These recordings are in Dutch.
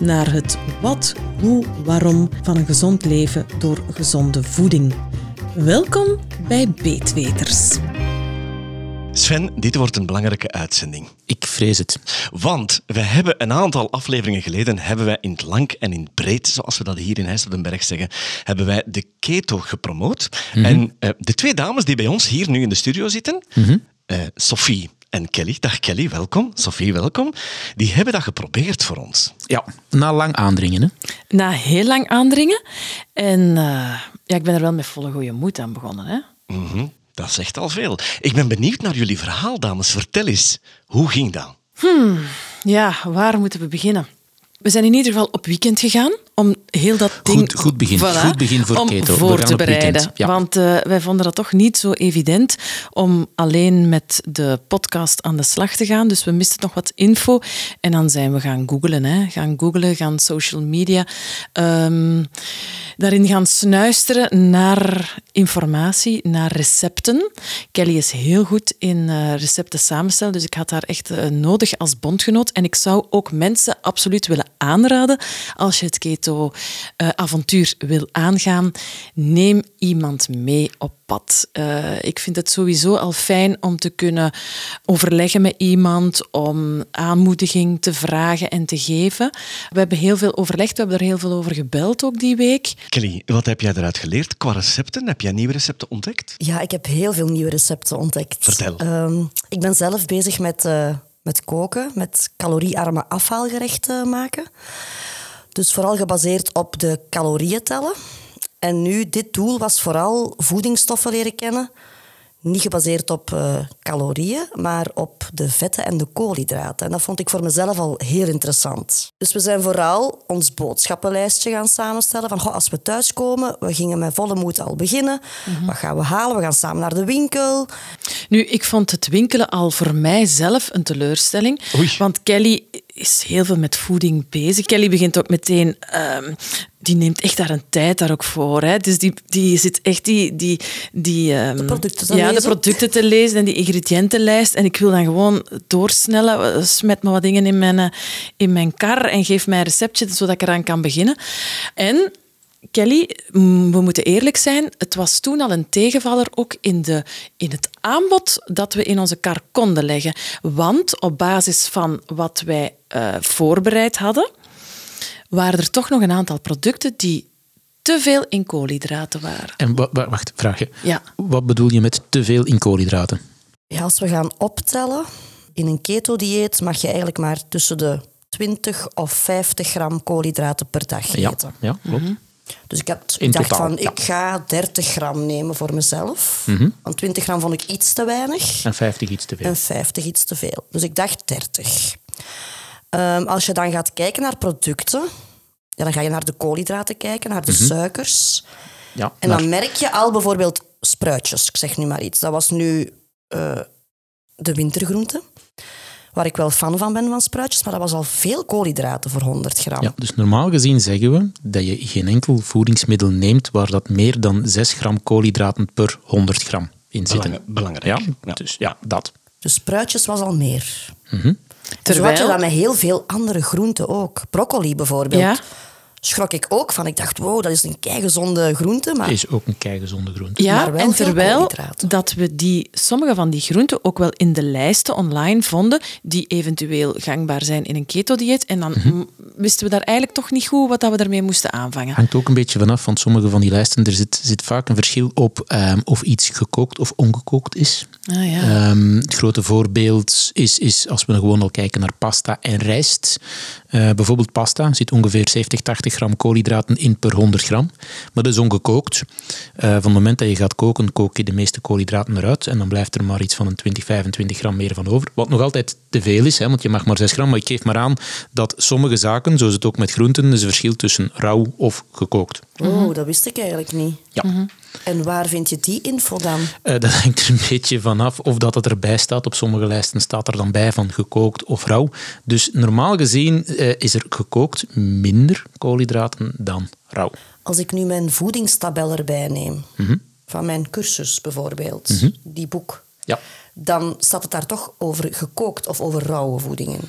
naar het wat, hoe, waarom van een gezond leven door gezonde voeding. Welkom bij Beetweters. Sven, dit wordt een belangrijke uitzending. Ik vrees het. Want we hebben een aantal afleveringen geleden, hebben wij in het lang en in het breed, zoals we dat hier in IJs op den Berg zeggen, hebben wij de keto gepromoot. En eh, de twee dames die bij ons hier nu in de studio zitten, eh, Sophie en Kelly, dag Kelly, welkom. Sophie, welkom. Die hebben dat geprobeerd voor ons. Ja, na lang aandringen. Hè? Na heel lang aandringen. En eh, ja, ik ben er wel met volle goede moed aan begonnen. Hè? Mhm, Dat zegt al veel. Ik ben benieuwd naar jullie verhaal, dames. Vertel eens, hoe ging dat? Ja, waar moeten we beginnen? We zijn in ieder geval op weekend gegaan om heel dat ding... Goed- goed begin. Voilà, Goed begin voor om keto. Voor te bereiden. Ja. Want eh, wij vonden dat toch niet zo evident om alleen met de podcast aan de slag te gaan. Dus we misten nog wat info. En dan zijn we gaan googlen. Hè. Gaan googlen, gaan social media. ehm, daarin gaan snuisteren naar informatie, naar recepten. Kelly is heel goed in eh, recepten samenstellen, dus ik had haar echt eh, nodig als bondgenoot. En ik zou ook mensen absoluut willen aanraden, als je het keto-avontuur wil aangaan, neem iemand mee op pad. Eh, ik vind het sowieso al fijn om te kunnen overleggen met iemand, om aanmoediging te vragen en te geven. We hebben heel veel overlegd, we hebben er heel veel over gebeld ook die week. Kelly, wat heb jij eruit geleerd qua recepten? Heb jij nieuwe recepten ontdekt? Ja, ik heb heel veel nieuwe recepten ontdekt. Vertel. Ehm, ik ben zelf bezig met, eh, met koken, met caloriearme afhaalgerechten maken. Dus vooral gebaseerd op de calorieën tellen. En nu, dit doel was vooral voedingsstoffen leren kennen. Niet gebaseerd op eh, calorieën, maar op de vetten en de koolhydraten. En dat vond ik voor mezelf al heel interessant. Dus we zijn vooral ons boodschappenlijstje gaan samenstellen. Van, goh, als we thuiskomen, we gingen met volle moed al beginnen. Wat gaan we halen? We gaan samen naar de winkel. Nu, ik vond het winkelen al voor mijzelf een teleurstelling. Oei. Want Kelly is heel veel met voeding bezig. Kelly begint ook meteen... ehm, die neemt echt daar een tijd daar ook voor. Hè. Dus die, die zit echt die... die, die ehm, producten te ja, de lezen. producten te lezen en die ingrediëntenlijst. En ik wil dan gewoon doorsnellen. eh, Smet me wat dingen in mijn, eh, in mijn kar en geef mij een receptje, zodat ik eraan kan beginnen. En Kelly, mm, we moeten eerlijk zijn, het was toen al een tegenvaller ook in, de, in het aanbod dat we in onze kar konden leggen. Want op basis van wat wij eh, voorbereid hadden, waren er toch nog een aantal producten die te veel in koolhydraten waren. En wa- wa- wacht, vraagje. Ja. Wat bedoel je met te veel in koolhydraten? Ja, als we gaan optellen, in een keto-dieet mag je eigenlijk maar tussen de 20 of 50 gram koolhydraten per dag Ja, eten. ja klopt. Dus ik, had, ik dacht totaal, van, ja. ik ga 30 gram nemen voor mezelf. Mhm. Want 20 gram vond ik iets te weinig En 50 iets te veel. en 50 iets te veel. Dus ik dacht 30. Ehm, als je dan gaat kijken naar producten, ja, dan ga je naar de koolhydraten kijken, naar de suikers. Ja, En dan merk je al bijvoorbeeld spruitjes, ik zeg nu maar iets. Dat was nu eh, de wintergroente, waar ik wel fan van ben van spruitjes, maar dat was al veel koolhydraten voor 100 gram. Ja, dus normaal gezien zeggen we dat je geen enkel voedingsmiddel neemt waar dat meer dan 6 gram koolhydraten per 100 gram in zitten. Belang- belangrijk. Ja, Ja. dus ja, dat. Dus spruitjes was al meer. Zo had je Terwijl- dat met heel veel andere groenten ook. Broccoli bijvoorbeeld. Ja. Schrok ik ook van. Ik dacht, wow, dat is een keigezonde groente, maar Is ook een keigezonde groente. Ja, Maar wel en terwijl dat we die, sommige van die groenten ook wel in de lijsten online vonden, die eventueel gangbaar zijn in een keto-dieet. En dan Mhm. wisten we daar eigenlijk toch niet goed wat dat we daarmee moesten aanvangen. Hangt ook een beetje vanaf van sommige van die lijsten. Er zit, zit vaak een verschil op ehm, of iets gekookt of ongekookt is. Ah, ja. Ehm, het grote voorbeeld is, is, als we gewoon al kijken naar pasta en rijst, Uh, bijvoorbeeld pasta zit ongeveer 70, 80 gram koolhydraten in per 100 gram. Maar dat is ongekookt. Uh, van het moment dat je gaat koken, kook je de meeste koolhydraten eruit. En dan blijft er maar iets van een 20, 25 gram meer van over. Wat nog altijd te veel is, hè, want je mag maar 6 gram. Maar ik geef maar aan dat sommige zaken, zoals het ook met groenten, is een verschil tussen rauw of gekookt. Oh, dat wist ik eigenlijk niet. Ja. Mhm. En waar vind je die info dan? Uh, dat hangt er een beetje vanaf of dat het erbij staat. Op sommige lijsten staat er dan bij van gekookt of rauw. Dus normaal gezien uh, is er gekookt minder koolhydraten dan rauw. Als ik nu mijn voedingstabel erbij neem, Mhm. van mijn cursus bijvoorbeeld, Mhm. die boek, Ja. dan staat het daar toch over gekookt of over rauwe voedingen.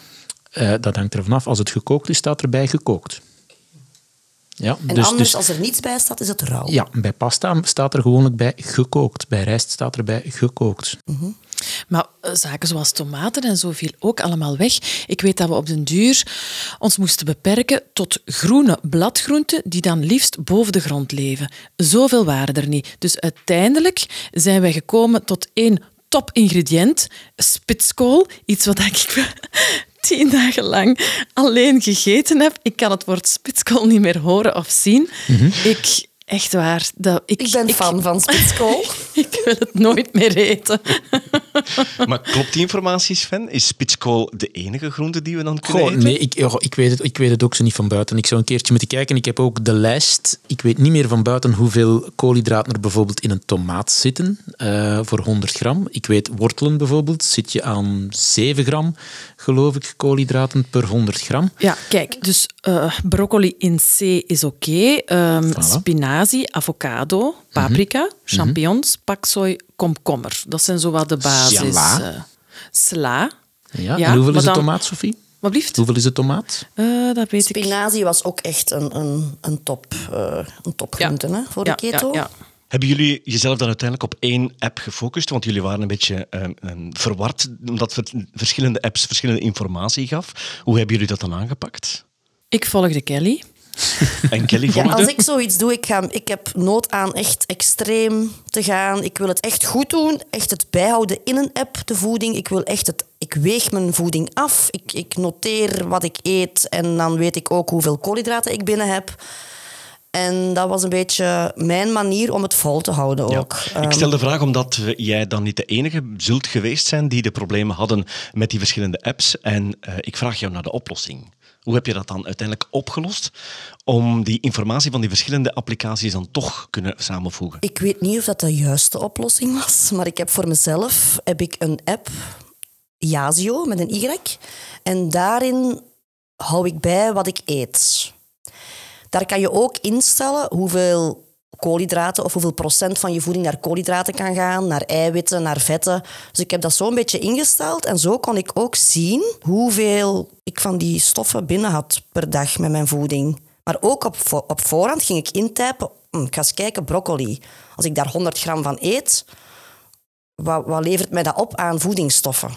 Uh, dat hangt er vanaf. Als het gekookt is, staat erbij gekookt. Ja, En dus, anders, dus, als er niets bij staat, is het rauw. ja, bij pasta staat er gewoonlijk bij gekookt. Bij rijst staat erbij gekookt. Maar eh, zaken zoals tomaten en zo viel ook allemaal weg. Ik weet dat we op den duur ons moesten beperken tot groene bladgroenten die dan liefst boven de grond leven. Zoveel waren er niet. Dus uiteindelijk zijn wij gekomen tot één top-ingrediënt, spitskool. Iets wat ik tien dagen lang alleen gegeten heb. Ik kan het woord spitskool niet meer horen of zien. Ik... Echt waar. Dat, ik, Ik ben fan van spitskool. ik wil het nooit meer eten. Maar klopt die informatie, Sven? Is spitskool de enige groente die we dan kunnen Goh, eten? nee, ik, oh, ik, weet het, ik weet het ook zo niet van buiten. Ik zou een keertje moeten kijken. Ik heb ook de lijst. Ik weet niet meer van buiten hoeveel koolhydraten er bijvoorbeeld in een tomaat zitten eh, voor 100 gram. Ik weet wortelen bijvoorbeeld, zit je aan 7 gram, geloof ik, koolhydraten per 100 gram. Ja, kijk, dus eh, broccoli in C is oké. Ehm, Spinazie, avocado, paprika, champignons, paksoi, komkommer. Dat zijn zowat de basis. Sla. eh, sla. Ja, Ja, en hoeveel maar is de dan- tomaat, Sophie? Wat blieft? Hoeveel is de tomaat? Eh, dat weet ik. Spinazie was ook echt een, een, een, top, eh een topgroente hè, voor de keto. Ja, ja. Hebben jullie jezelf dan uiteindelijk op één app gefocust? Want jullie waren een beetje ehm, ehm, verward, omdat verschillende apps verschillende informatie gaf. Hoe hebben jullie dat dan aangepakt? Ik volgde Kelly. En Kelly Ja, als ik zoiets doe, ik, ga, ik heb nood aan echt extreem te gaan. Ik wil het echt goed doen. Echt het bijhouden in een app, de voeding. Ik wil echt het... Ik weeg mijn voeding af. Ik, ik noteer wat ik eet. En dan weet ik ook hoeveel koolhydraten ik binnen heb. En dat was een beetje mijn manier om het vol te houden Ja. ook. Ik Ehm, stel de vraag omdat jij dan niet de enige zult geweest zijn die de problemen hadden met die verschillende apps. En eh, ik vraag jou naar de oplossing. Hoe heb je dat dan uiteindelijk opgelost om die informatie van die verschillende applicaties dan toch kunnen samenvoegen? Ik weet niet of dat de juiste oplossing was, maar ik heb voor mezelf heb ik een app, Yazio met een Y. En daarin hou ik bij wat ik eet. Daar kan je ook instellen hoeveel koolhydraten of hoeveel procent van je voeding naar koolhydraten kan gaan, naar eiwitten, naar vetten. Dus ik heb dat zo een beetje ingesteld en zo kon ik ook zien hoeveel ik van die stoffen binnen had per dag met mijn voeding. Maar ook op, op voorhand ging ik intypen, hm, ik ga eens kijken, broccoli. Als ik daar 100 gram van eet, wat, wat levert mij dat op aan voedingsstoffen?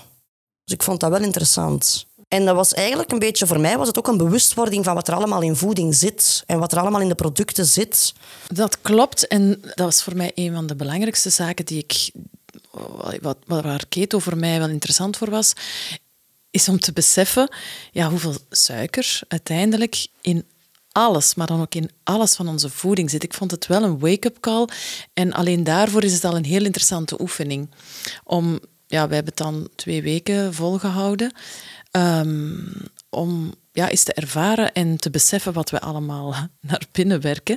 Dus ik vond dat wel interessant. En dat was eigenlijk een beetje, voor mij was het ook een bewustwording van wat er allemaal in voeding zit en wat er allemaal in de producten zit. Dat klopt. En dat was voor mij een van de belangrijkste zaken die ik, wat, waar keto voor mij wel interessant voor was, is om te beseffen ja, hoeveel suiker uiteindelijk in alles, maar dan ook in alles van onze voeding zit. Ik vond het wel een wake-up call. En alleen daarvoor is het al een heel interessante oefening. Om, ja, we hebben het dan twee weken volgehouden. Ehm, om ja, eens te ervaren en te beseffen wat we allemaal naar binnen werken.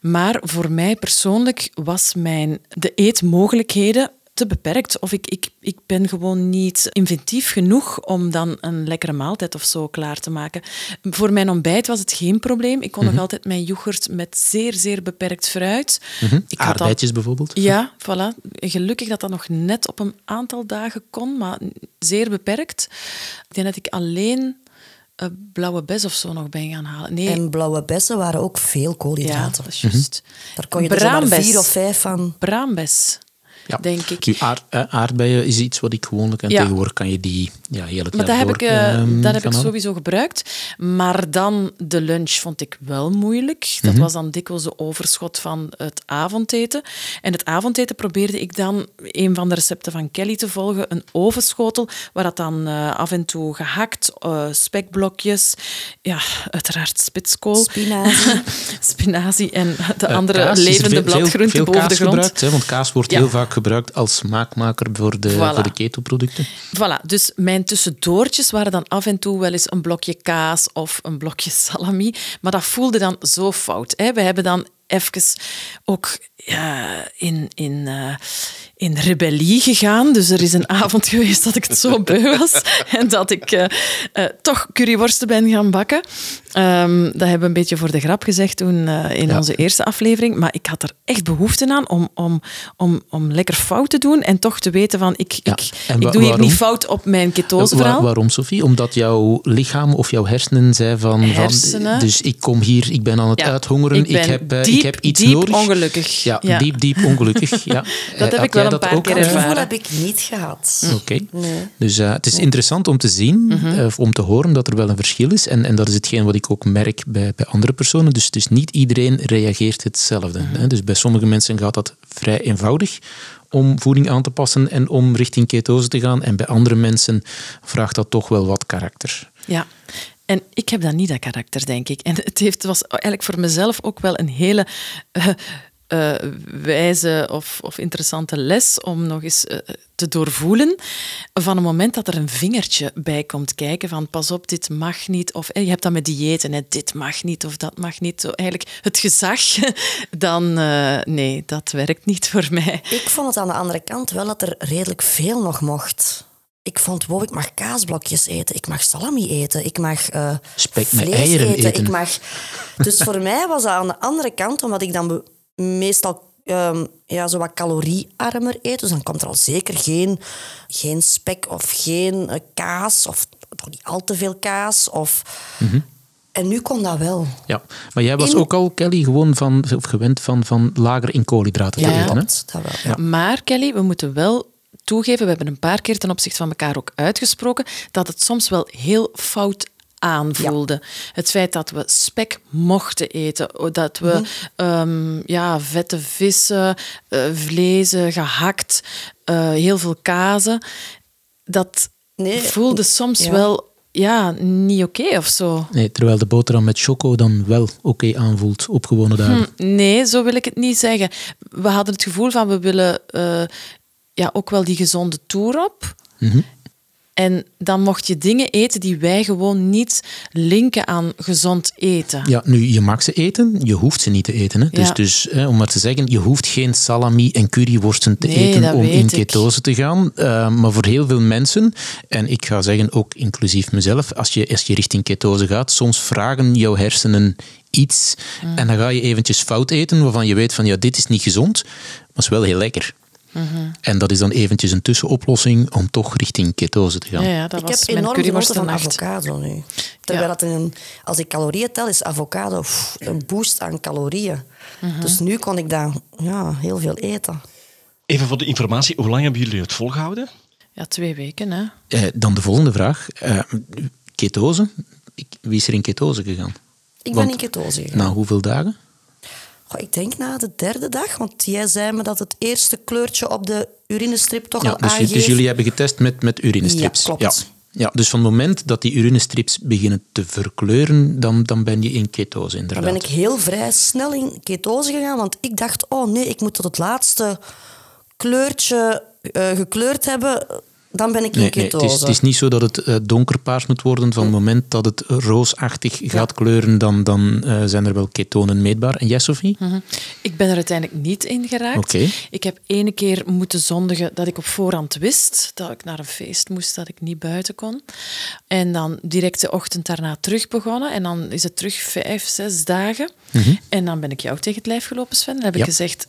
Maar voor mij persoonlijk was mijn, de eetmogelijkheden te beperkt. Of ik, ik, ik ben gewoon niet inventief genoeg om dan een lekkere maaltijd of zo klaar te maken. Voor mijn ontbijt was het geen probleem. Ik kon nog altijd mijn yoghurt met zeer, zeer beperkt fruit. Ik al- Aardbeidjes bijvoorbeeld. ja, voilà. Gelukkig dat dat nog net op een aantal dagen kon, maar zeer beperkt. Ik denk dat ik alleen eh, blauwe bes of zo nog ben gaan halen. Nee, En blauwe bessen waren ook veel ja, koolhydraten. dat is juist. Daar kon je er zomaar Braambes. vier of vijf van. Braambes. Ja. denk ik. Nu, aard- eh, aardbeien is iets wat ik gewoonlijk... En Ja. tegenwoordig kan je die ja, heel het Maar jaar dat heb, door, ik, eh, ehm, dat heb ik sowieso gebruikt. Maar dan de lunch vond ik wel moeilijk. Dat Mhm. was dan dikwijls de overschot van het avondeten. En het avondeten probeerde ik dan, een van de recepten van Kelly te volgen, een ovenschotel, waar dat dan eh, af en toe gehakt, eh, spekblokjes, ja, uiteraard spitskool, Spinazie. spinazie en de andere er levende veel- bladgroenten veel, boven de kaas grond. gebruikt, hè, want kaas wordt Ja. heel vaak gebruikt als smaakmaker voor de, Voilà. voor de keto-producten. Voilà, dus mijn tussendoortjes waren dan af en toe wel eens een blokje kaas of een blokje salami. Maar dat voelde dan zo fout. Hè. We hebben dan even ook ja, in, in, eh, in rebellie gegaan. Dus er is een avond geweest dat ik het zo beu was en dat ik eh, toch curryworsten ben gaan bakken. Ehm, dat hebben we een beetje voor de grap gezegd toen eh, in Ja. onze eerste aflevering. Maar ik had er echt behoefte aan om, om, om, om lekker fout te doen en toch te weten van ik, Ja. ik, doe hier niet fout op mijn ketoseverhaal. waarom, Sophie? Omdat jouw lichaam of jouw hersenen zei van... van dus ik kom hier, ik ben aan het Ja, uithongeren, ik heb, eh, diep, ik heb iets diep nodig. ongelukkig. Ja, Ja. diep, diep ongelukkig. Ja. Dat heb Had ik wel een paar keer eh, Dat ervaren. heb ik niet gehad. Oké. Nee. Dus eh, het is interessant om te zien, Mhm. eh, of om te horen dat er wel een verschil is. En, en dat is hetgeen wat ik ook merk bij, bij andere personen. Dus, dus niet iedereen reageert hetzelfde. Mhm. hè. Dus bij sommige mensen gaat dat vrij eenvoudig om voeding aan te passen en om richting ketose te gaan. En bij andere mensen vraagt dat toch wel wat karakter. Ja. En ik heb dan niet dat karakter, denk ik. En het heeft, was eigenlijk voor mezelf ook wel een hele eh, eh, wijze of, of interessante les om nog eens eh, te doorvoelen. Van het moment dat er een vingertje bij komt kijken van pas op, dit mag niet. Of eh, je hebt dat met diëten, hè, dit mag niet of dat mag niet. Zo, eigenlijk het gezag, dan eh, nee, dat werkt niet voor mij. Ik vond het aan de andere kant wel dat er redelijk veel nog mocht. Ik vond, wow, ik mag kaasblokjes eten, ik mag salami eten, ik mag eh, Spek met vlees eieren eten, eten. Ik mag... Dus voor mij was dat aan de andere kant, omdat ik dan meestal ehm, ja, zo wat caloriearmer eet. Dus dan komt er al zeker geen, geen spek of geen eh, kaas, of toch niet al te veel kaas. Of... Mhm. En nu kon dat wel. Ja, maar jij was In- ook al, Kelly, gewoon van, of gewend van, van lager in koolhydraten te eten. Hè? klopt. Dat wel. Ja. Maar Kelly, we moeten wel toegeven, we hebben een paar keer ten opzichte van elkaar ook uitgesproken, dat het soms wel heel fout aanvoelde. Het feit dat we spek mochten eten, dat we ehm, ja, vette vissen, eh, vlezen, gehakt, eh, heel veel kazen, dat Nee, voelde soms ja. wel ja, niet oké of zo. Nee, terwijl de boterham met choco dan wel oké aanvoelt op gewone dagen. Nee, zo wil ik het niet zeggen. We hadden het gevoel van we willen eh, ja, ook wel die gezonde toer op. Mhm. En dan mocht je dingen eten die wij gewoon niet linken aan gezond eten. Ja, nu, je mag ze eten, je hoeft ze niet te eten. Hè. Dus, Ja. dus hè, om maar te zeggen, je hoeft geen salami en curryworsten te Nee, eten om in ik. ketose te gaan. Uh, maar voor heel veel mensen, en ik ga zeggen ook inclusief mezelf, als je, als je richting ketose gaat, soms vragen jouw hersenen iets Mm. en dan ga je eventjes fout eten waarvan je weet van, ja, dit is niet gezond, maar is wel heel lekker. Mhm. En dat is dan eventjes een tussenoplossing om toch richting ketose te gaan. Ja, ja, dat Ik was heb enorm genoten van avocado nu. Terwijl Ja. dat een, als ik calorieën tel, is avocado pff, een boost aan calorieën. Mhm. Dus nu kon ik daar ja, heel veel eten. Even voor de informatie, hoe lang hebben jullie het volgehouden? Ja, twee weken, hè. Eh, dan de volgende vraag. Eh, ketose. Ik- Wie is er in ketose gegaan? Ik Want- ben in ketose gegaan. Na hoeveel dagen? Goh, ik denk na de derde dag, want jij zei me dat het eerste kleurtje op de urinestrip toch Ja, al dus, aangeeft. dus jullie hebben getest met, met urinestrips. Ja, klopt. Ja, dus van het moment dat die urinestrips beginnen te verkleuren, dan, dan ben je in ketose Dan inderdaad. ben ik heel vrij snel in ketose gegaan, want ik dacht, oh nee, ik moet tot het laatste kleurtje eh, gekleurd hebben, dan ben ik in Nee, nee, ketose. het, is, het is niet zo dat het eh, donkerpaars moet worden. Van het moment dat het roosachtig gaat kleuren, dan, dan eh, zijn er wel ketonen meetbaar. En jij, Sophie? Mhm. Ik ben er uiteindelijk niet in geraakt. Ik heb ene keer moeten zondigen dat ik op voorhand wist dat ik naar een feest moest, dat ik niet buiten kon. En dan direct de ochtend daarna terug begonnen. En dan is het terug vijf, zes dagen. En dan ben ik jou tegen het lijf gelopen, Sven. En heb ik Mhm. Gezegd,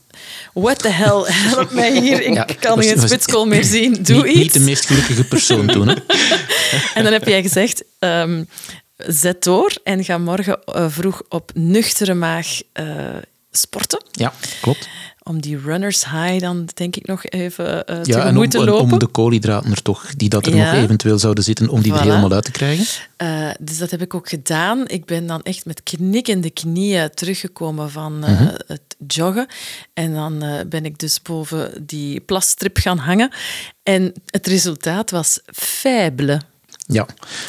what the hell, help mij hier. Ik Ja, kan was- geen spitskool meer zien. Doe niet, iets. niet de meest gelukkige persoon toen. Hè? En dan heb jij gezegd, ehm, zet door en ga morgen eh, vroeg op nuchtere maag eh, sporten. Ja, klopt. Om die runners high dan denk ik nog even uh, ja, en om, te lopen. om de koolhydraten er toch, die dat er Ja. nog eventueel zouden zitten, om die er helemaal uit te krijgen. Eh, dus dat heb ik ook gedaan. Ik ben dan echt met knikkende knieën teruggekomen van eh, Mhm. het joggen. En dan ben ik dus boven die plasstrip gaan hangen. En het resultaat was faible. Ja,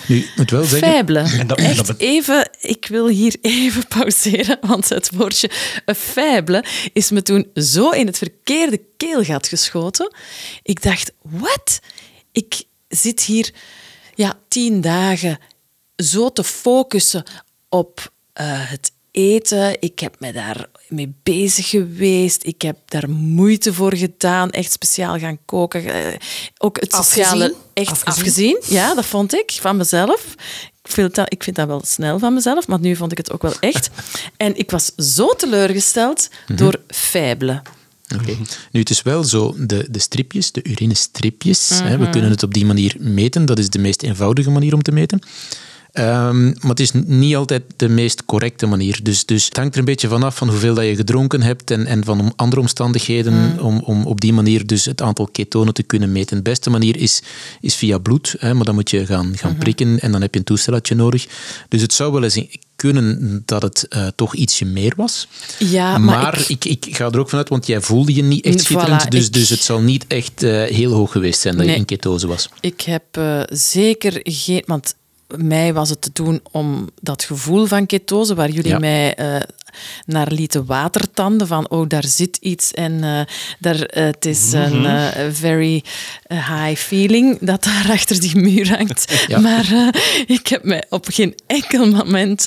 nu, ik moet wel zeggen... Faible. En dat- Echt even, ik wil hier even pauzeren, want het woordje faible is me toen zo in het verkeerde keelgat geschoten. Ik dacht, wat? Ik zit hier ja, tien dagen zo te focussen op eh, het eten. Ik heb me daar mee bezig geweest. Ik heb daar moeite voor gedaan. Echt speciaal gaan koken. Eh, ook het sociale... Afgezien? Echt Afgezien? afgezien. Ja, dat vond ik van mezelf. Ik vind, dat, ik vind dat wel snel van mezelf, maar nu vond ik het ook wel echt. En ik was zo teleurgesteld door faible. Oké. Nu, het is wel zo, de, de stripjes, de urinestripjes, hè, Mhm. we kunnen het op die manier meten. Dat is de meest eenvoudige manier om te meten. Ehm, maar het is niet altijd de meest correcte manier. Dus, dus het hangt er een beetje vanaf van hoeveel dat je gedronken hebt en, en van andere omstandigheden Mhm. om, om op die manier dus het aantal ketonen te kunnen meten. De beste manier is, is via bloed, hè, maar dan moet je gaan, gaan Mhm. prikken en dan heb je een toestelletje nodig. Dus het zou wel eens kunnen dat het eh, toch ietsje meer was. Ja, maar, Maar, ik- ik, ik, ga er ook vanuit, want jij voelde je niet echt Voilà, schitterend. dus, ik- dus het zal niet echt eh, heel hoog geweest zijn dat je in ketose was. Ik heb eh, zeker geen... Want mij was het te doen om dat gevoel van ketose, waar jullie Ja. mij eh, naar lieten watertanden, van oh, daar zit iets en eh, daar, eh, het is een eh, very high feeling dat daar achter die muur hangt. Ja. Maar ik heb mij op geen enkel moment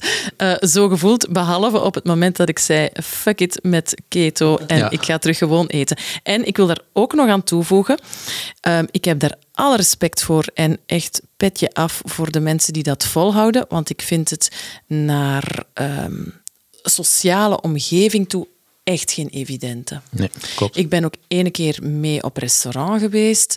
zo gevoeld, behalve op het moment dat ik zei fuck it met keto en Ja. ik ga terug gewoon eten. En ik wil daar ook nog aan toevoegen, ehm, ik heb daar alle respect voor en echt petje af voor de mensen die dat volhouden, want ik vind het naar ehm, sociale omgeving toe echt geen evidente. Nee, klopt. Ik ben ook ene keer mee op restaurant geweest.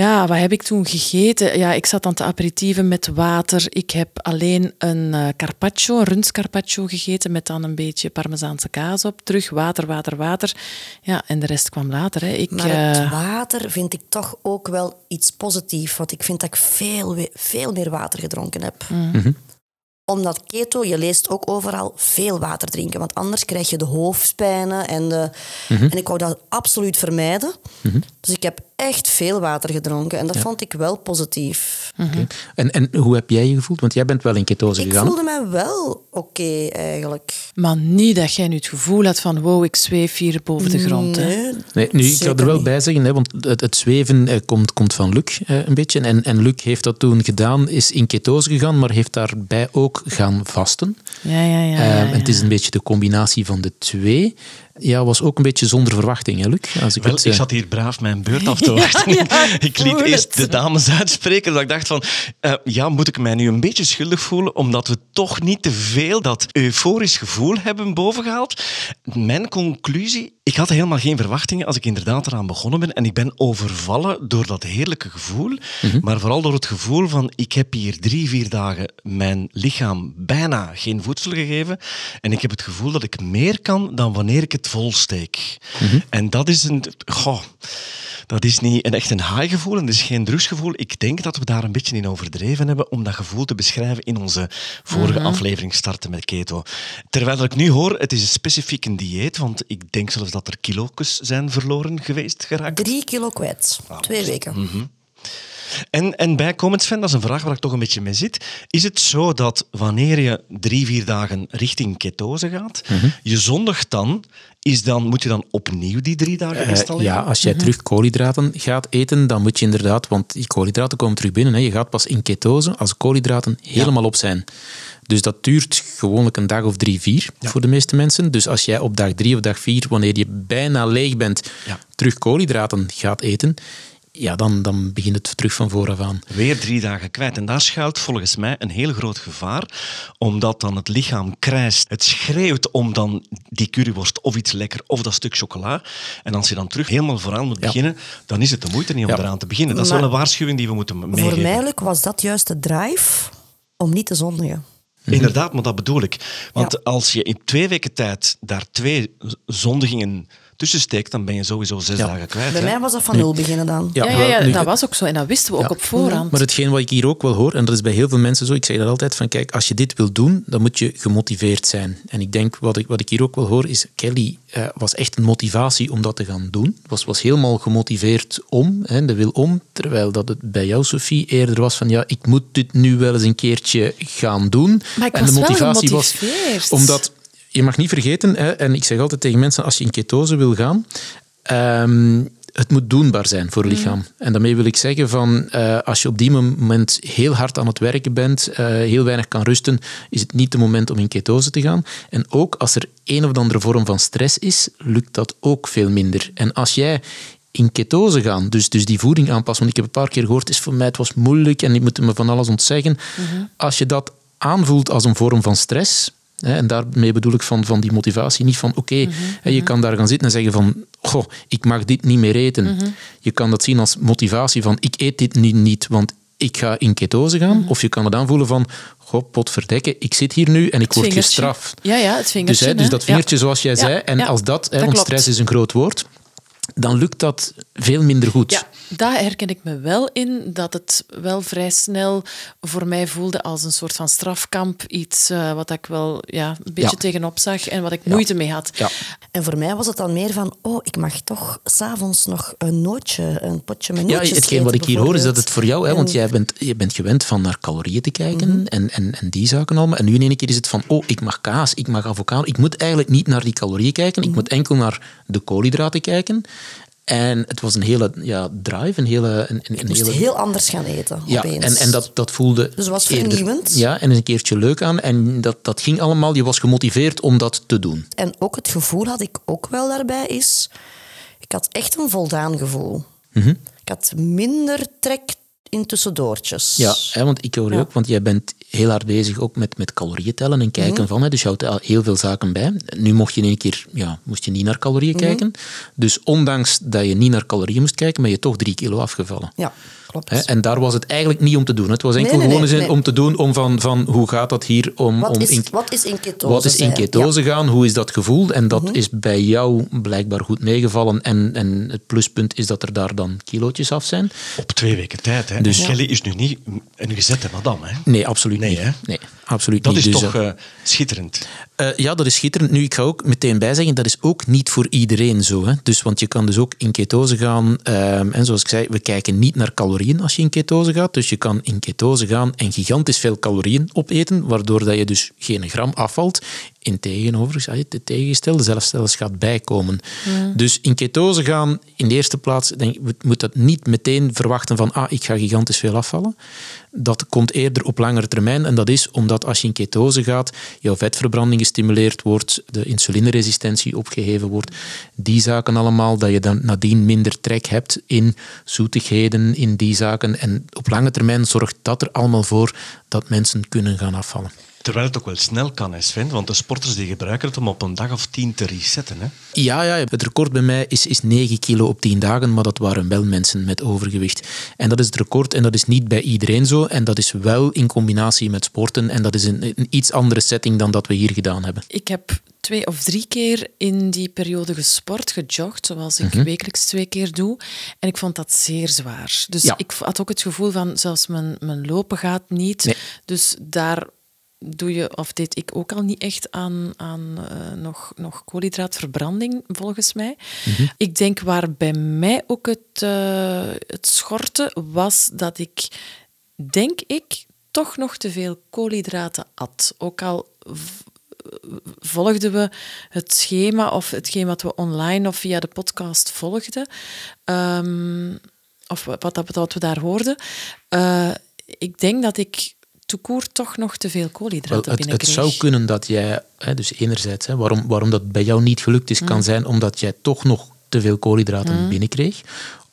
Ja, wat heb ik toen gegeten? Ja, ik zat aan te aperitieven met water. Ik heb alleen een eh, carpaccio, een rundscarpaccio gegeten met dan een beetje parmezaanse kaas op. Terug water, water, water. Ja, en de rest kwam later. Hè. Ik, Maar het eh, water vind ik toch ook wel iets positiefs. Want ik vind dat ik veel, veel meer water gedronken heb. Mm. Omdat keto, je leest ook overal veel water drinken. Want anders krijg je de hoofdpijnen. En, de, en ik wou dat absoluut vermijden. Dus ik heb echt veel water gedronken. En dat vond ik wel positief. Oké. En, en hoe heb jij je gevoeld? Want jij bent wel in ketose Ik gegaan. hè? voelde mij wel oké eigenlijk. Maar niet dat jij nu het gevoel had van wow, ik zweef hier boven de grond. Hè. Nee, Nee, nu, ik ga er wel niet. bij zeggen, hè, want het, het zweven eh, komt, komt van Luc eh, een beetje. En, en Luc heeft dat toen gedaan, is in ketose gegaan, maar heeft daarbij ook gaan vasten. Ja, ja, ja. Ehm, ja, en het is een beetje de combinatie van de twee. Ja, was ook een beetje zonder verwachting, hè, Luc? Als ik Wel, het, ik eh, zat hier braaf mijn beurt af te wachten. ja, ik liet eerst het. de dames uitspreken, dat ik dacht van, eh, ja, moet ik mij nu een beetje schuldig voelen, omdat we toch niet te veel dat euforisch gevoel hebben bovengehaald? Mijn conclusie, ik had helemaal geen verwachtingen als ik inderdaad eraan begonnen ben en ik ben overvallen door dat heerlijke gevoel, maar vooral door het gevoel van, ik heb hier drie, vier dagen mijn lichaam bijna geen voedsel gegeven en ik heb het gevoel dat ik meer kan dan wanneer ik het volsteek. En dat is een... Goh, dat is niet een, echt een high gevoel en dat is geen drugsgevoel. Ik denk dat we daar een beetje in overdreven hebben om dat gevoel te beschrijven in onze vorige aflevering starten met keto. Terwijl ik nu hoor, het is een specifiek een dieet, want ik denk zelfs dat er kilo's zijn verloren geweest geraakt. Drie kilo kwijt. Twee weken. En, en bijkomend, Sven, dat is een vraag waar ik toch een beetje mee zit. Is het zo dat wanneer je drie, vier dagen richting ketose gaat, je zondigt dan, is dan, moet je dan opnieuw die drie dagen Eh, installeren? ja, als jij terug koolhydraten gaat eten, dan moet je inderdaad, want die koolhydraten komen terug binnen. Hè. Je gaat pas in ketose als koolhydraten helemaal op zijn. Dus dat duurt gewoonlijk een dag of drie, vier voor de meeste mensen. Dus als jij op dag drie of dag vier, wanneer je bijna leeg bent, Ja. terug koolhydraten gaat eten, ja, dan, dan begint het terug van vooraf aan. Weer drie dagen kwijt. En daar schuilt volgens mij een heel groot gevaar, omdat dan het lichaam krijst. Het schreeuwt om dan die curryworst of iets lekker of dat stuk chocola. En als je dan terug helemaal vooraan moet Ja. beginnen, dan is het de moeite niet om Ja. eraan te beginnen. Dat is Maar wel een waarschuwing die we moeten meegeven. Voor mij was dat juist de drive om niet te zondigen. Inderdaad, maar dat bedoel ik. Want Ja. als je in twee weken tijd daar twee zondigingen tussen steekt, dan ben je sowieso zes Ja. dagen kwijt. Bij hè. mij was dat van nul beginnen dan. Ja, ja, wel, ja, nu- dat was ook zo. En dat wisten we ook op voorhand. Maar hetgeen wat ik hier ook wel hoor, en dat is bij heel veel mensen zo, ik zeg dat altijd van kijk, als je dit wil doen, dan moet je gemotiveerd zijn. En ik denk, wat ik, wat ik hier ook wel hoor, is Kelly eh, was echt een motivatie om dat te gaan doen. Was, was helemaal gemotiveerd om, hè, de wil om, terwijl dat het bij jou, Sophie, eerder was van ja, ik moet dit nu wel eens een keertje gaan doen. Maar ik en was de wel motivatie was gemotiveerd. omdat je mag niet vergeten, hè, en ik zeg altijd tegen mensen, als je in ketose wil gaan, ehm, het moet doenbaar zijn voor het lichaam. En daarmee wil ik zeggen van, eh, als je op die moment heel hard aan het werken bent, eh, heel weinig kan rusten, is het niet de moment om in ketose te gaan. En ook als er een of andere vorm van stress is, lukt dat ook veel minder. En als jij in ketose gaan, dus, dus die voeding aanpassen, want ik heb een paar keer gehoord, is voor mij het was moeilijk en ik moet me van alles ontzeggen. Als je dat aanvoelt als een vorm van stress, en daarmee bedoel ik van, van die motivatie, niet van oké, hè, je kan daar gaan zitten en zeggen van goh, ik mag dit niet meer eten. Je kan dat zien als motivatie van ik eet dit nu niet, want ik ga in ketose gaan. Of je kan het aanvoelen van goh, potverdekke, ik zit hier nu en ik Het word vingertje. gestraft. Ja, ja, het Dus, vingertje. hè, dus dat vingertje Ja. zoals jij Ja, zei, en ja, als dat, hè, dat want stress is een groot woord, dan lukt dat veel minder goed. Ja, daar herken ik me wel in, dat het wel vrij snel voor mij voelde als een soort van strafkamp. Iets eh, wat ik wel ja, een beetje Ja. tegenop zag en wat ik moeite mee had. Ja. En voor mij was het dan meer van, oh, ik mag toch s'avonds nog een nootje, een potje met Ja, nootjes hetgeen wat ik hier hoor is dat het voor jou, hè, want jij bent, je bent gewend van naar calorieën te kijken en, en, en die zaken allemaal. En nu in één keer is het van, oh, ik mag kaas, ik mag avocado. Ik moet eigenlijk niet naar die calorieën kijken, ik moet enkel naar de koolhydraten kijken. En het was een hele ja, drive, een hele... Een, een, Ik moest hele heel anders gaan eten, ja, opeens. en, en dat, dat voelde Dus het was vernieuwend. Ja, en is een keertje leuk aan. En dat, dat ging allemaal, je was gemotiveerd om dat te doen. En ook het gevoel had ik ook wel daarbij is... Ik had echt een voldaan gevoel. Mhm. Ik had minder trek in tussendoortjes. Ja, hè, want ik hoor je Ja. ook, want jij bent heel hard bezig ook met, met calorieën tellen en kijken van. Hè, dus je houdt al heel veel zaken bij. Nu mocht je in één keer, ja, moest je niet naar calorieën kijken. Dus ondanks dat je niet naar calorieën moest kijken, ben je toch drie kilo afgevallen. Ja, klopt. Hè, en daar was het eigenlijk niet om te doen. Het was enkel Nee, nee, gewoon nee, eens nee. om te doen om van, van hoe gaat dat hier om, wat, om is, in, wat is in ketose wat is in ketose gaan? Hoe is dat gevoeld? En dat is bij jou blijkbaar goed meegevallen. En, en het pluspunt is dat er daar dan kilootjes af zijn. Op twee weken tijd. Hè. Dus- Kelly is nu niet een gezette madame. Hè. Nee, absoluut Nee, niet. hè? Nee, absoluut Dat niet. is Dus, toch eh, eh, schitterend. Eh, ja, dat is schitterend. Nu, ik ga ook meteen bijzeggen, dat is ook niet voor iedereen zo. Hè? Dus, want je kan dus ook in ketose gaan. ehm, en zoals ik zei, we kijken niet naar calorieën als je in ketose gaat. Dus je kan in ketose gaan en gigantisch veel calorieën opeten, waardoor dat je dus geen gram afvalt. In tegenover, ah, het tegengestelde zelfs zelfs gaat bijkomen. Dus in ketose gaan, in de eerste plaats, denk ik, we moet dat niet meteen verwachten van ah, ik ga gigantisch veel afvallen. Dat komt eerder op langere termijn. En dat is omdat als je in ketose gaat, jouw vetverbranding gestimuleerd wordt, de insulineresistentie opgeheven wordt. Die zaken allemaal, dat je dan nadien minder trek hebt in zoetigheden, in die zaken. En op lange termijn zorgt dat er allemaal voor dat mensen kunnen gaan afvallen. Terwijl het ook wel snel kan, hè, Sven. Want de sporters die gebruiken het om op een dag of tien te resetten. Hè. Ja, ja, het record bij mij is, is 9 kilo op 10 dagen, maar dat waren wel mensen met overgewicht. En dat is het record en dat is niet bij iedereen zo. En dat is wel in combinatie met sporten en dat is een, een iets andere setting dan dat we hier gedaan hebben. Ik heb twee of drie keer in die periode gesport, gejogd, zoals ik Mhm. wekelijks twee keer doe. En ik vond dat zeer zwaar. Dus Ja. ik had ook het gevoel van, zelfs mijn, mijn lopen gaat niet. Nee. Dus daar doe je, of deed ik ook al niet echt aan, aan eh, nog, nog koolhydraatverbranding, volgens mij. Mhm. Ik denk waar bij mij ook het, eh, het schortte, was dat ik, denk ik, toch nog te veel koolhydraten at. Ook al volgden we het schema of hetgeen wat we online of via de podcast volgden, ehm, of wat, dat- wat we daar hoorden. Eh, ik denk dat ik toekoer toch nog te veel Wel, koolhydraten het, het binnenkreeg. zou kunnen dat jij, hè, dus enerzijds, hè, waarom, waarom dat bij jou niet gelukt is, Mm. kan zijn omdat jij toch nog te veel koolhydraten binnenkreeg.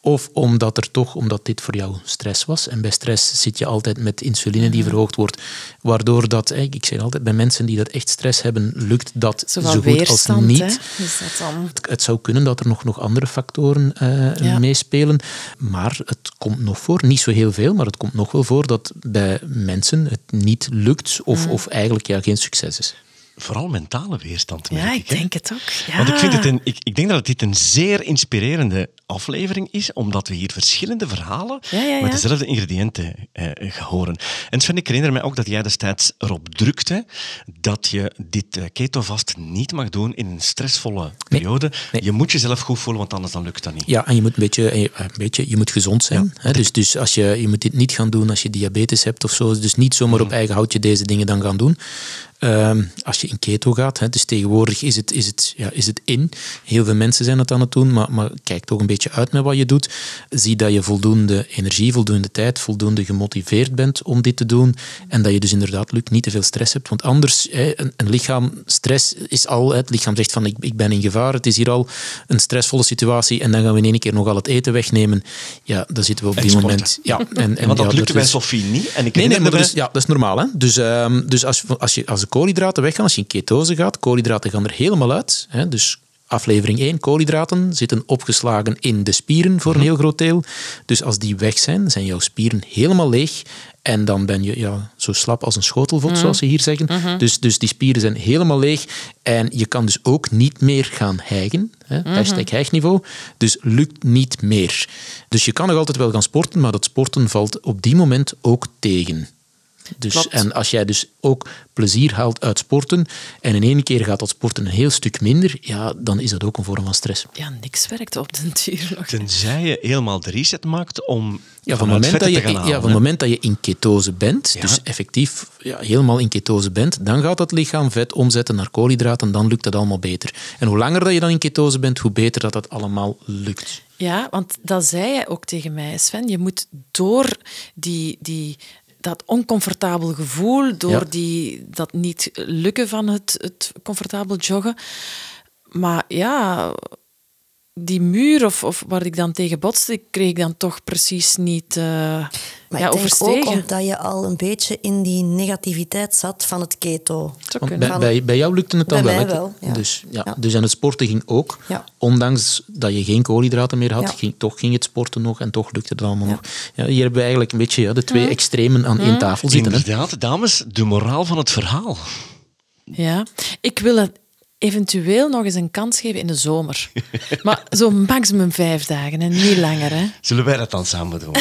Of omdat, er toch, omdat dit voor jou stress was. En bij stress zit je altijd met insuline die verhoogd wordt. Waardoor dat, ik zeg altijd, bij mensen die dat echt stress hebben, lukt dat zo, goed als niet. hè? Is dat dan... Het- Het zou kunnen dat er nog, nog andere factoren eh, Ja. meespelen. Maar het komt nog voor, niet zo heel veel, maar het komt nog wel voor dat bij mensen het niet lukt of, Mm. of eigenlijk ja, geen succes is. Vooral mentale weerstand. merk Ja, ik, ik denk het ook. Ja. Want ik, vind het een, ik, ik denk dat dit een zeer inspirerende aflevering is, omdat we hier verschillende verhalen Ja, ja, ja. met dezelfde ingrediënten eh, horen. En Sven, ik herinner mij ook dat jij destijds erop drukte dat je dit eh, ketovast niet mag doen in een stressvolle periode. Nee. Je moet jezelf goed voelen, want anders dan lukt dat niet. Ja, en je moet een beetje, eh, een beetje je moet gezond zijn. hè? Dus, dus als je, je moet dit niet gaan doen als je diabetes hebt of zo. Dus niet zomaar op eigen houtje deze dingen dan gaan doen. Ehm, als je in keto gaat, hè, dus tegenwoordig is het, is, het, ja, is het in. Heel veel mensen zijn het aan het doen, maar, maar kijk toch een beetje uit met wat je doet. Zie dat je voldoende energie, voldoende tijd, voldoende gemotiveerd bent om dit te doen. En dat je dus inderdaad, Luc, niet te veel stress hebt. Want anders, hè, een, een lichaam, stress is al, hè, het lichaam zegt van ik, ik ben in gevaar, het is hier al een stressvolle situatie en dan gaan we in één keer nog al het eten wegnemen. Ja, dan zitten we op die moment... Ja, en, en, want dat ja, lukte bij Sophie niet. En ik Nee, nee, maar dus, ja, dat is normaal. Hè? Dus, ehm, dus als, als, je, als de koolhydraten weggaan, als je in ketose gaat, koolhydraten gaan er helemaal uit. Hè? Dus aflevering 1, koolhydraten zitten opgeslagen in de spieren voor een heel groot deel. Dus als die weg zijn, zijn jouw spieren helemaal leeg. En dan ben je ja, zo slap als een schotelvot, zoals ze hier zeggen. Dus, dus die spieren zijn helemaal leeg. En je kan dus ook niet meer gaan hijgen. Hè? Hashtag hijgniveau. Dus lukt niet meer. Dus je kan nog altijd wel gaan sporten, maar dat sporten valt op die moment ook tegen. Dus, Klopt. en als jij dus ook plezier haalt uit sporten en in één keer gaat dat sporten een heel stuk minder, ja, dan is dat ook een vorm van stress. Ja, niks werkt op den duur nog. Tenzij je helemaal de reset maakt om Ja, van het moment, dat je, te gaan ja, halen, van het moment dat je in ketose bent, Ja. dus effectief ja, helemaal in ketose bent, dan gaat het lichaam vet omzetten naar koolhydraten en dan lukt dat allemaal beter. En hoe langer dat je dan in ketose bent, hoe beter dat dat allemaal lukt. Ja, want dat zei jij ook tegen mij, Sven. Je moet door die, die, dat oncomfortabel gevoel, door Ja. die, dat niet lukken van het, het comfortabel joggen. Maar ja, die muur of, of waar ik dan tegen botste, kreeg ik dan toch precies niet eh Maar ja, ik denk overstegen. ook omdat je al een beetje in die negativiteit zat van het keto. Bij, bij, bij jou lukte het dan Bij wel, mij wel, ja. Dus, ja, Ja. dus en het sporten ging ook. Ja. Ondanks dat je geen koolhydraten meer had, Ja. ging, toch ging het sporten nog en toch lukte het allemaal Ja. nog. Ja, hier hebben we eigenlijk een beetje ja, de twee extremen aan één tafel zitten. Hè? Inderdaad, dames, de moraal van het verhaal. Ja, ik wil het eventueel nog eens een kans geven in de zomer. maar zo maximum vijf dagen en niet langer. Hè. Zullen wij dat dan samen doen?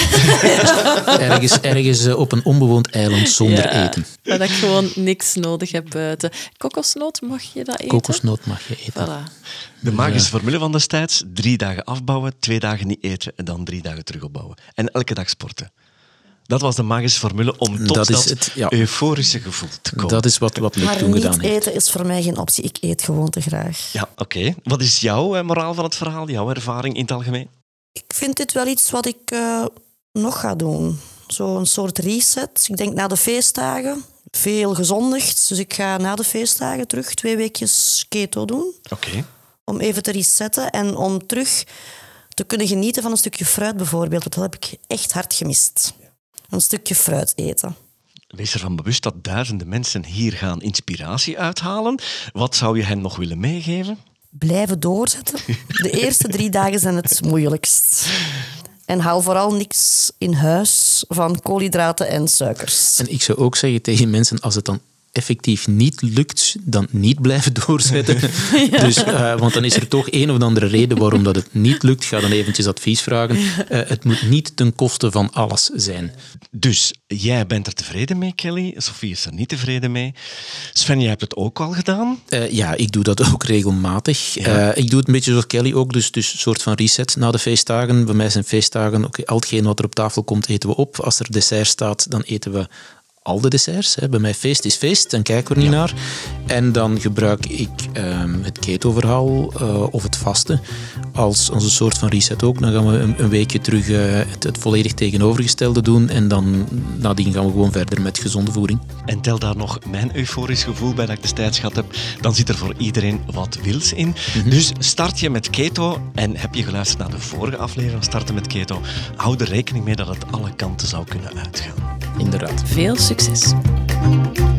Ergens, ergens eh, op een onbewoond eiland zonder Ja, eten. Dat ik gewoon niks nodig heb buiten. Kokosnoot, mag je dat eten? Kokosnoot mag je eten. Voilà. De magische formule van destijds: drie dagen afbouwen, twee dagen niet eten en dan drie dagen terug opbouwen. En elke dag sporten. Dat was de magische formule om tot Dat het, ja. euforische gevoel te komen. Dat is wat, wat Luc Maar toen niet gedaan heeft. eten is voor mij geen optie. Ik eet gewoon te graag. Ja, oké. Wat is jouw eh, moraal van het verhaal, jouw ervaring in het algemeen? Ik vind dit wel iets wat ik eh, nog ga doen. Zo'n soort reset. Ik denk na de feestdagen. Veel gezondigd. Dus ik ga na de feestdagen terug twee weekjes keto doen. Oké. Om even te resetten en om terug te kunnen genieten van een stukje fruit bijvoorbeeld. Want dat heb ik echt hard gemist. Een stukje fruit eten. Wees ervan bewust dat duizenden mensen hier gaan inspiratie uithalen. Wat zou je hen nog willen meegeven? Blijven doorzetten. De eerste drie dagen zijn het moeilijkst. En haal vooral niks in huis van koolhydraten en suikers. En ik zou ook zeggen tegen mensen, als het dan effectief niet lukt, dan niet blijven doorzetten. Dus, eh, want dan is er toch een of andere reden waarom dat het niet lukt. Ga dan eventjes advies vragen. Eh, het moet niet ten koste van alles zijn. Dus jij bent er tevreden mee, Kelly. Sophie is er niet tevreden mee. Sven, jij hebt het ook al gedaan. Eh, ja, ik doe dat ook regelmatig. Eh, ik doe het een beetje zoals Kelly ook, dus, dus een soort van reset na de feestdagen. Bij mij zijn feestdagen, oké, al hetgeen wat er op tafel komt, eten we op. Als er dessert staat, dan eten we al de desserts. Hè. Bij mij feest is feest, dan kijken we er niet naar. En dan gebruik ik ehm, het keto-verhaal eh, of het vasten als, als een soort van reset ook. Dan gaan we een, een weekje terug eh, het, het volledig tegenovergestelde doen en dan nadien gaan we gewoon verder met gezonde voeding. En tel daar nog mijn euforisch gevoel bij dat ik destijds gehad heb. Dan zit er voor iedereen wat wils in. Dus start je met keto. En heb je geluisterd naar de vorige aflevering van Starten met Keto? Hou er rekening mee dat het alle kanten zou kunnen uitgaan. Inderdaad. Veel succes. success.